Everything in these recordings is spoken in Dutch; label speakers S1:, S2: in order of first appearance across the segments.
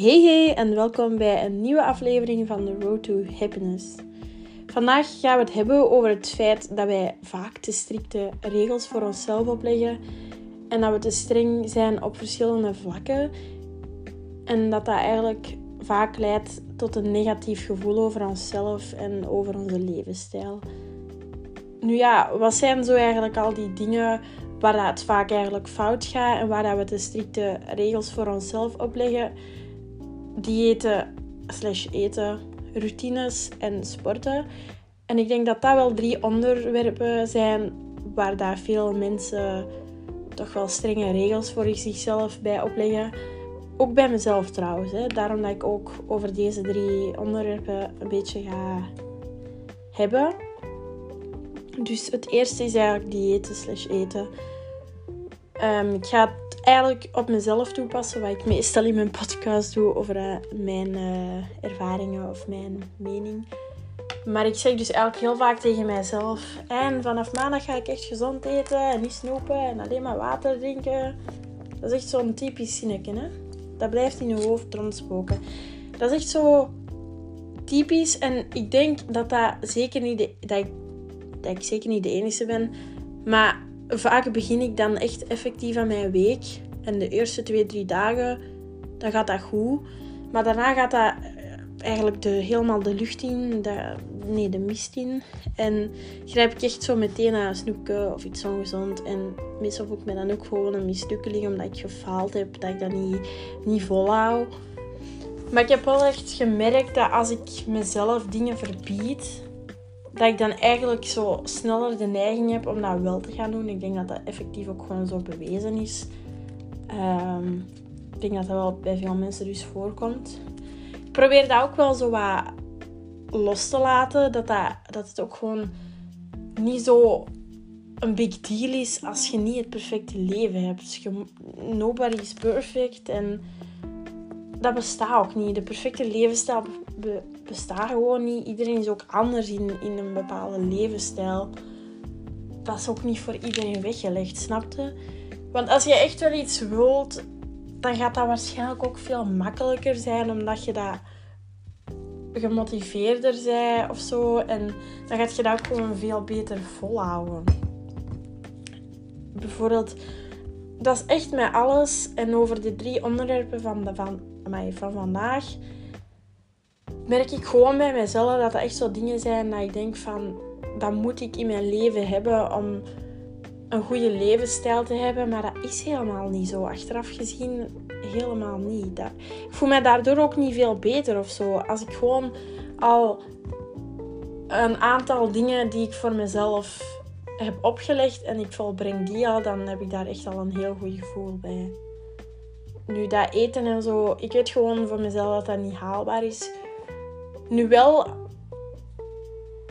S1: Hey hey en welkom bij een nieuwe aflevering van The Road to Happiness. Vandaag gaan we het hebben over het feit dat wij vaak te strikte regels voor onszelf opleggen en dat we te streng zijn op verschillende vlakken en dat dat eigenlijk vaak leidt tot een negatief gevoel over onszelf en over onze levensstijl. Nu ja, wat zijn zo eigenlijk al die dingen waar dat het vaak eigenlijk fout gaat en waar dat we te strikte regels voor onszelf opleggen? Diëten slash eten, routines en sporten. En ik denk dat dat wel drie onderwerpen zijn waar daar veel mensen toch wel strenge regels voor zichzelf bij opleggen. Ook bij mezelf trouwens. Hè. Daarom dat ik ook over deze drie onderwerpen een beetje ga hebben. Dus het eerste is eigenlijk diëten slash eten. Um, ik ga eigenlijk op mezelf toepassen, wat ik meestal in mijn podcast doe over uh, mijn uh, ervaringen of mijn mening. Maar ik zeg dus eigenlijk heel vaak tegen mijzelf: en vanaf maandag ga ik echt gezond eten en niet snoepen en alleen maar water drinken. Dat is echt zo'n typisch zinnetje, hè? Dat blijft in je hoofd rondspoken. Dat is echt zo typisch en ik denk dat dat zeker niet de, dat ik dat ik zeker niet de enige ben. Maar vaak begin ik dan echt effectief aan mijn week. En de eerste twee, drie dagen, dan gaat dat goed. Maar daarna gaat dat eigenlijk de, helemaal de lucht in. Nee, de mist in. En grijp ik echt zo meteen naar snoepje of iets ongezond. En meestal voel ik me dan ook gewoon een mislukkeling omdat ik gefaald heb. Dat ik dat niet, niet volhoud. Maar ik heb wel echt gemerkt dat als ik mezelf dingen verbied, dat ik dan eigenlijk zo sneller de neiging heb om dat wel te gaan doen. Ik denk dat dat effectief ook gewoon zo bewezen is. Um, ik denk dat dat wel bij veel mensen dus voorkomt. Ik probeer dat ook wel zo wat los te laten. Dat, dat, dat het ook gewoon niet zo een big deal is als je niet het perfecte leven hebt. Je, nobody is perfect en dat bestaat ook niet. De perfecte levensstijl bestaat gewoon niet. Iedereen is ook anders in, in een bepaalde levensstijl. Dat is ook niet voor iedereen weggelegd, snapte? Want als je echt wel iets wilt, dan gaat dat waarschijnlijk ook veel makkelijker zijn, omdat je dat gemotiveerder bent of zo. En dan gaat je dat ook gewoon veel beter volhouden. Bijvoorbeeld, dat is echt met alles. En over de drie onderwerpen van, de, van, van vandaag merk ik gewoon bij mezelf dat dat echt zo dingen zijn dat ik denk van... Dat moet ik in mijn leven hebben om een goede levensstijl te hebben. Maar dat is helemaal niet zo. Achteraf gezien helemaal niet. Dat, ik voel mij daardoor ook niet veel beter of zo. Als ik gewoon al een aantal dingen die ik voor mezelf heb opgelegd en ik volbreng die al, dan heb ik daar echt al een heel goed gevoel bij. Nu, dat eten en zo, ik weet gewoon voor mezelf dat dat niet haalbaar is. Nu wel,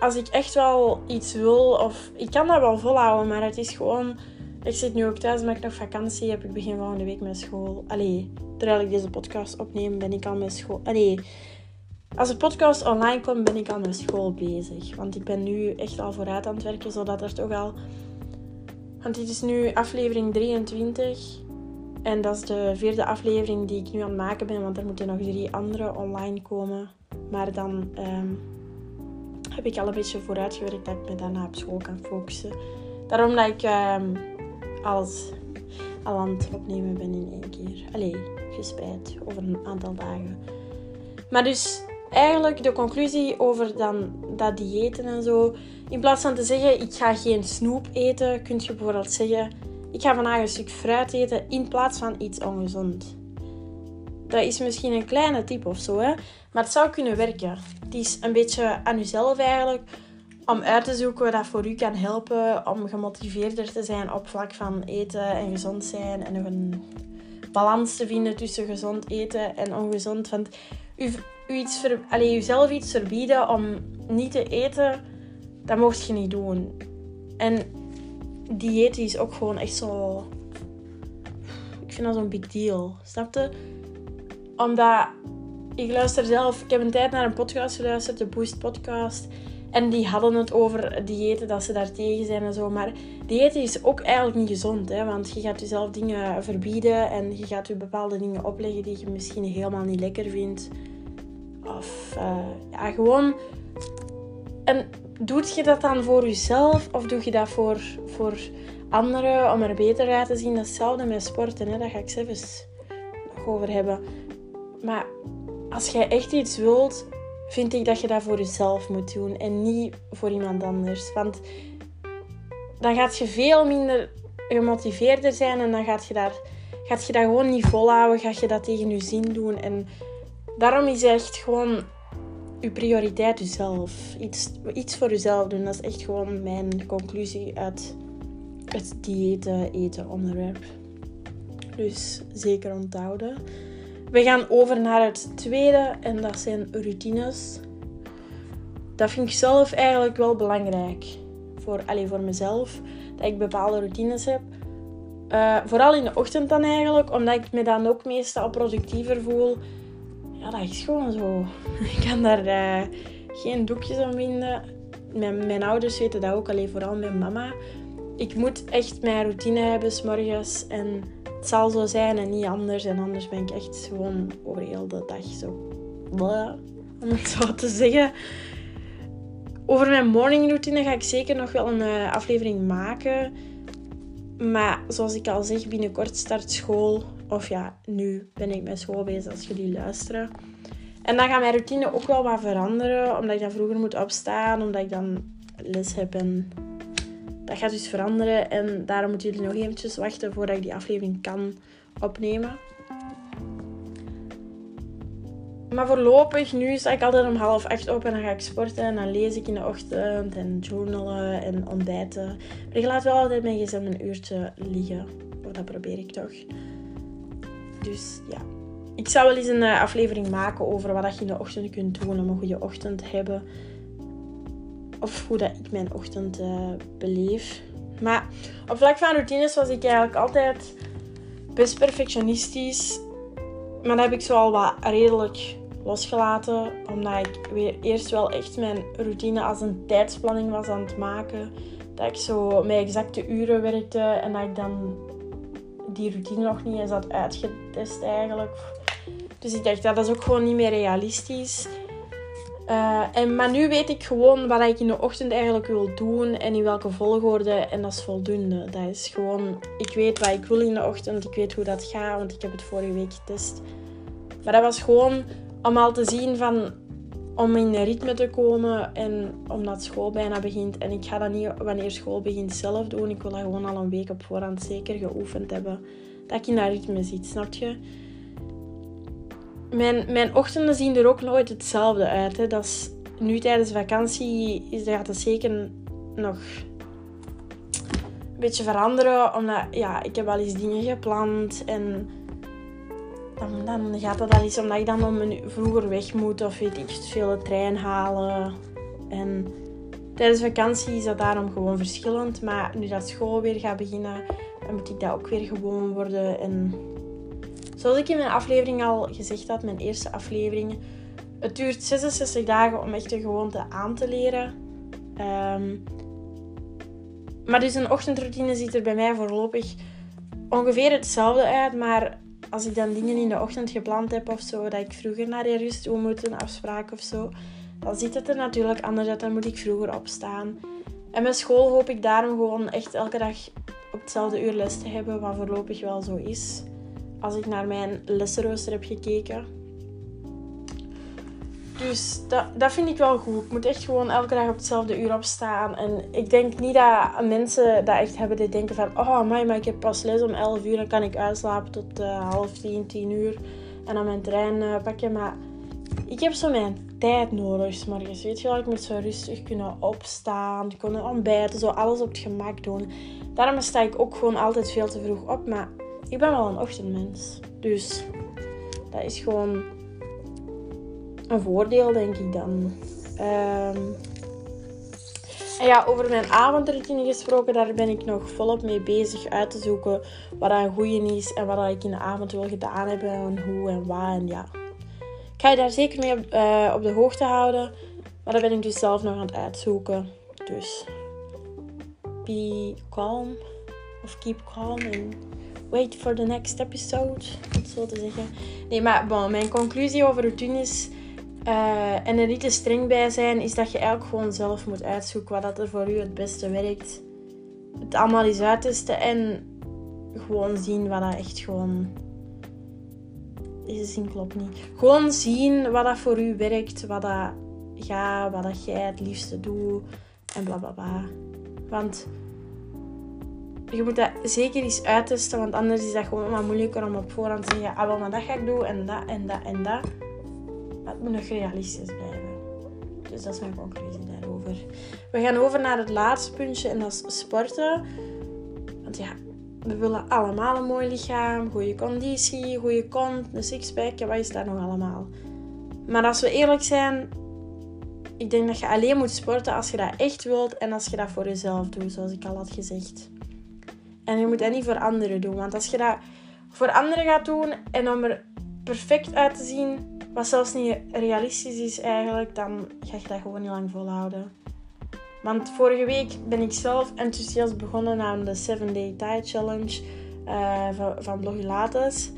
S1: als ik echt wel iets wil, of ik kan dat wel volhouden, maar het is gewoon. Ik zit nu ook thuis, maar ik nog vakantie heb. Ik begin volgende week met school. Allee, terwijl ik deze podcast opneem, ben ik al met school. Allee, als de podcast online komt, ben ik al met school bezig. Want ik ben nu echt al vooruit aan het werken, zodat er toch al. Want dit is nu aflevering 23. En dat is de vierde aflevering die ik nu aan het maken ben, want er moeten nog drie andere online komen. Maar dan ehm, heb ik al een beetje vooruitgewerkt dat ik me daarna op school kan focussen. Daarom dat ik um, alles al aan het opnemen ben in één keer. Allee, gespreid over een aantal dagen. Maar dus eigenlijk de conclusie over dan dat diëten en zo. In plaats van te zeggen, ik ga geen snoep eten, kun je bijvoorbeeld zeggen, ik ga vandaag een stuk fruit eten in plaats van iets ongezond. Dat is misschien een kleine tip of zo, hè? maar het zou kunnen werken. Het is een beetje aan jezelf eigenlijk om uit te zoeken wat dat voor u kan helpen om gemotiveerder te zijn op vlak van eten en gezond zijn en nog een balans te vinden tussen gezond eten en ongezond. Want u, u iets ver, allez, uzelf iets verbieden om niet te eten, dat mocht je niet doen. En dieet is ook gewoon echt zo. Ik vind dat zo'n big deal. Snap je? Omdat ik luister zelf. Ik heb een tijd naar een podcast geluisterd, de Boost Podcast. En die hadden het over diëten, dat ze daar tegen zijn en zo. Maar diëten is ook eigenlijk niet gezond. Hè? Want je gaat jezelf dingen verbieden en je gaat je bepaalde dingen opleggen die je misschien helemaal niet lekker vindt. Of uh, ja, gewoon. En doet je dat dan voor jezelf of doe je dat voor, voor anderen om er beter uit te zien? Hetzelfde met sporten, hè? daar ga ik zelfs nog over hebben. Maar als jij echt iets wilt, vind ik dat je dat voor jezelf moet doen en niet voor iemand anders. Want dan gaat je veel minder gemotiveerder zijn en dan gaat je, daar, gaat je dat gewoon niet volhouden, gaat je dat tegen je zin doen. En daarom is echt gewoon je prioriteit jezelf. Iets, iets voor jezelf doen, dat is echt gewoon mijn conclusie uit het diëten eten onderwerp. Dus zeker onthouden. We gaan over naar het tweede en dat zijn routines. Dat vind ik zelf eigenlijk wel belangrijk. Voor, allez, voor mezelf. Dat ik bepaalde routines heb. Uh, vooral in de ochtend dan eigenlijk. Omdat ik me dan ook meestal productiever voel. Ja, dat is gewoon zo. Ik kan daar uh, geen doekjes om vinden. Mijn, mijn ouders weten dat ook. Alleen vooral mijn mama. Ik moet echt mijn routine hebben s morgens. En het zal zo zijn en niet anders. En anders ben ik echt gewoon over heel de dag zo. om het zo te zeggen. Over mijn morning routine ga ik zeker nog wel een uh, aflevering maken. Maar zoals ik al zeg, binnenkort start school. Of ja, nu ben ik met school bezig als jullie luisteren. En dan gaat mijn routine ook wel wat veranderen. Omdat ik dan vroeger moet opstaan. Omdat ik dan les heb en dat gaat dus veranderen en daarom moeten jullie nog eventjes wachten voordat ik die aflevering kan opnemen. Maar voorlopig, nu sta ik altijd om half acht op en dan ga ik sporten en dan lees ik in de ochtend en journalen en ontbijten. Maar ik laat wel altijd mijn gsm een uurtje liggen. Of dat probeer ik toch. Dus ja. Ik zou wel eens een eh, aflevering maken over wat je in de ochtend kunt doen om een goede ochtend te hebben of hoe dat ik mijn ochtend uh, beleef. Maar op vlak van routines was ik eigenlijk altijd best perfectionistisch. Maar dat heb ik zo al wat redelijk losgelaten. Omdat ik weer eerst wel echt mijn routine als een tijdsplanning was aan het maken. Dat ik zo met exacte uren werkte en dat ik dan die routine nog niet eens had uitgetest eigenlijk. Dus ik dacht, dat is ook gewoon niet meer realistisch. Uh, en, maar nu weet ik gewoon wat ik in de ochtend eigenlijk wil doen en in welke volgorde. En dat is voldoende. Dat is gewoon, ik weet wat ik wil in de ochtend. Ik weet hoe dat gaat, want ik heb het vorige week getest. Maar dat was gewoon om al te zien van, om in een ritme te komen en omdat school bijna begint. En ik ga dat niet wanneer school begint zelf doen. Ik wil dat gewoon al een week op voorhand zeker geoefend hebben. Dat ik in dat ritme zit, snap je? Mijn, ochtenden zien er ook nooit hetzelfde uit. Hè. Dat is, nu tijdens vakantie is, gaat het zeker nog een beetje veranderen. Omdat ja, ik heb wel eens dingen gepland en dan, dan gaat dat al eens omdat ik dan om een vroeger weg moet of weet ik veel de trein halen. En tijdens vakantie is dat daarom gewoon verschillend. Maar nu dat school weer gaat beginnen, dan moet ik dat ook weer gewoon worden. En Zoals ik in mijn aflevering al gezegd had, mijn eerste aflevering, het duurt 66 dagen om echt de gewoonte aan te leren. Um, maar dus een ochtendroutine ziet er bij mij voorlopig ongeveer hetzelfde uit. Maar als ik dan dingen in de ochtend gepland heb of zo, dat ik vroeger naar rust toe moet, een afspraak of zo, dan ziet het er natuurlijk anders uit. Dan moet ik vroeger opstaan. En met school hoop ik daarom gewoon echt elke dag op hetzelfde uur les te hebben, wat voorlopig wel zo is als ik naar mijn lessenrooster heb gekeken. Dus dat, dat vind ik wel goed. Ik moet echt gewoon elke dag op hetzelfde uur opstaan. En ik denk niet dat mensen dat echt hebben. Die denken van, oh maar ik heb pas les om 11 uur. Dan kan ik uitslapen tot uh, half 10, 10 uur. En dan mijn trein uh, pakken. Maar ik heb zo mijn tijd nodig, morgens. Weet je wel, ik moet zo rustig kunnen opstaan. Kunnen ontbijten, zo alles op het gemak doen. Daarom sta ik ook gewoon altijd veel te vroeg op. Maar ik ben wel een ochtendmens. Dus dat is gewoon een voordeel, denk ik dan. Ehm, en ja, over mijn avondroutine gesproken, daar ben ik nog volop mee bezig uit te zoeken wat een goede is en wat ik in de avond wil gedaan hebben en hoe en waar. En ja, ik ga je daar zeker mee op, uh, op de hoogte houden. Maar dat ben ik dus zelf nog aan het uitzoeken. Dus be calm of keep calm and wait for the next episode. Om zo te zeggen. Nee, maar mijn conclusie over routines uh, en er niet te streng bij zijn, is dat je eigenlijk gewoon zelf moet uitzoeken wat er voor u het beste werkt. Het allemaal eens uittesten en gewoon zien wat dat echt gewoon. Deze zin klopt niet. Gewoon zien wat dat voor u werkt, wat dat gaat, wat dat jij het liefste doet en bla bla bla. Want je moet dat zeker eens uittesten, want anders is dat gewoon wat moeilijker om op voorhand te zeggen: ah, wel, maar dat ga ik doen en dat en dat en dat. Maar het moet nog realistisch blijven. Dus dat is mijn conclusie daarover. We gaan over naar het laatste puntje en dat is sporten. Want ja, we willen allemaal een mooi lichaam, goede conditie, goede kont, een sixpack. wat is dat nog allemaal? Maar als we eerlijk zijn, ik denk dat je alleen moet sporten als je dat echt wilt en als je dat voor jezelf doet, zoals ik al had gezegd. En je moet dat niet voor anderen doen, want als je dat voor anderen gaat doen en om er perfect uit te zien, wat zelfs niet realistisch is eigenlijk, dan ga je dat gewoon niet lang volhouden. Want vorige week ben ik zelf enthousiast begonnen aan de 7 Day Thai Challenge uh, van, van Blogilates.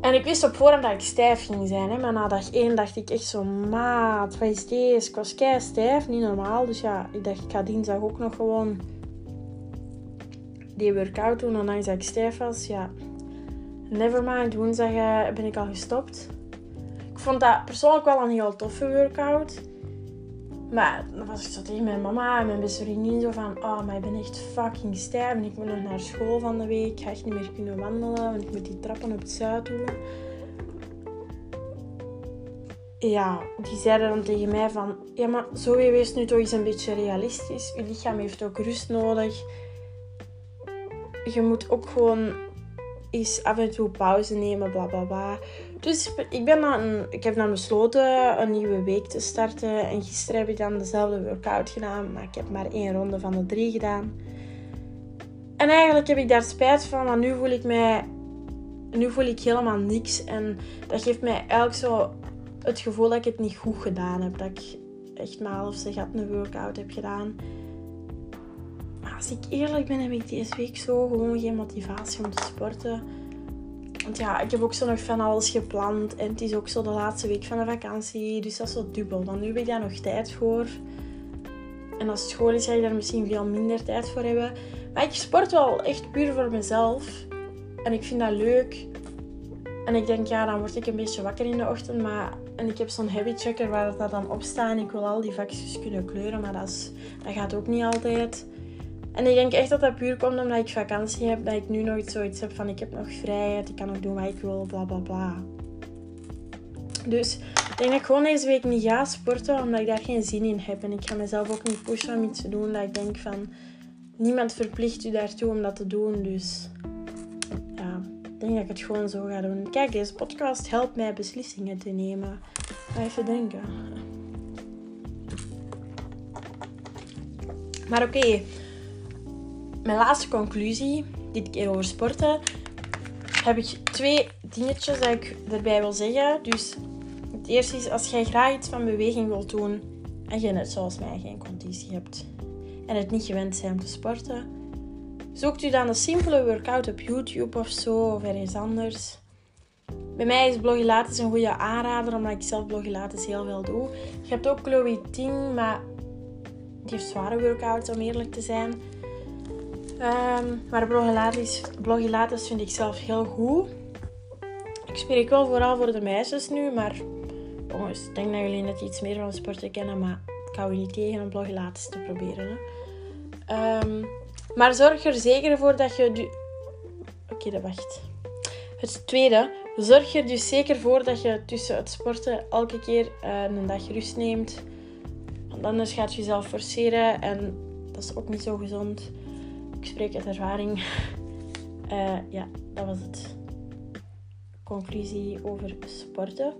S1: En ik wist op voorhand dat ik stijf ging zijn. Hè? Maar na dag 1 dacht ik echt zo, maat, wat is deze? Ik was kei stijf, niet normaal. Dus ja, ik dacht, ik ga dinsdag ook nog gewoon die workout doen. Ondanks dat ik stijf was, ja. Nevermind, woensdag uh, ben ik al gestopt. Ik vond dat persoonlijk wel een heel toffe workout. Maar dan was ik zo tegen mijn mama en mijn beste vriendin zo van... Oh, maar ik ben echt fucking stijf en ik moet nog naar school van de week. Ik ga echt niet meer kunnen wandelen, want ik moet die trappen op het zuid doen. Ja, die zeiden dan tegen mij van... Ja, maar zo wees nu toch eens een beetje realistisch. Je lichaam heeft ook rust nodig. Je moet ook gewoon eens af en toe pauze nemen, bla bla bla. Dus ik, ben dan, ik heb dan besloten een nieuwe week te starten. En gisteren heb ik dan dezelfde workout gedaan, maar ik heb maar één ronde van de drie gedaan. En eigenlijk heb ik daar spijt van, want nu voel ik mij... Nu voel ik helemaal niks. En dat geeft mij eigenlijk zo het gevoel dat ik het niet goed gedaan heb. Dat ik echt maar half ze gat een workout heb gedaan. Als ik eerlijk ben, heb ik deze week zo gewoon geen motivatie om te sporten. Want ja, ik heb ook zo nog van alles gepland. En het is ook zo de laatste week van de vakantie. Dus dat is zo dubbel. Dan nu heb ik daar nog tijd voor. En als het school is, ga je daar misschien veel minder tijd voor hebben. Maar ik sport wel echt puur voor mezelf. En ik vind dat leuk. En ik denk, ja, dan word ik een beetje wakker in de ochtend. Maar, en ik heb zo'n habit tracker waar dat dan op staat. En ik wil al die vakjes kunnen kleuren. Maar dat gaat ook niet altijd. En ik denk echt dat dat puur komt omdat ik vakantie heb. Dat ik nu nog zoiets heb van ik heb nog vrijheid. Ik kan nog doen wat ik wil, bla bla bla. Dus ik denk dat ik gewoon deze week niet ga sporten. Omdat ik daar geen zin in heb. En ik ga mezelf ook niet pushen om iets te doen. Dat ik denk van niemand verplicht u daartoe om dat te doen. Dus ja, ik denk dat ik het gewoon zo ga doen. Kijk, deze podcast helpt mij beslissingen te nemen. Ga even denken. Maar oké mijn laatste conclusie, dit keer over sporten, heb ik twee dingetjes dat ik erbij wil zeggen. Dus het eerste is, als jij graag iets van beweging wilt doen en je net zoals mij geen conditie hebt en het niet gewend bent om te sporten, zoekt u dan een simpele workout op YouTube of zo of ergens anders. Bij mij is Blogilates een goede aanrader, omdat ik zelf Blogilates heel veel doe. Je hebt ook Chloe Ting, maar die heeft zware workouts om eerlijk te zijn. Um, maar blogilates, vind ik zelf heel goed. Ik spreek wel vooral voor de meisjes nu, maar jongens, ik denk dat jullie net iets meer van sporten kennen, maar ik hou je niet tegen om blogilates te proberen. Hè. Um, maar zorg er zeker voor dat je... Oké, dat wacht. Het tweede, zorg er dus zeker voor dat je tussen het sporten elke keer uh, een dag rust neemt. Want anders gaat je jezelf forceren en dat is ook niet zo gezond. Ik spreek uit ervaring. Uh, ja, dat was het. Conclusie over sporten.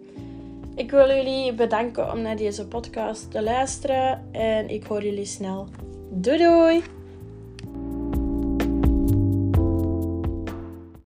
S1: Ik wil jullie bedanken om naar deze podcast te luisteren en ik hoor jullie snel. Doei doei!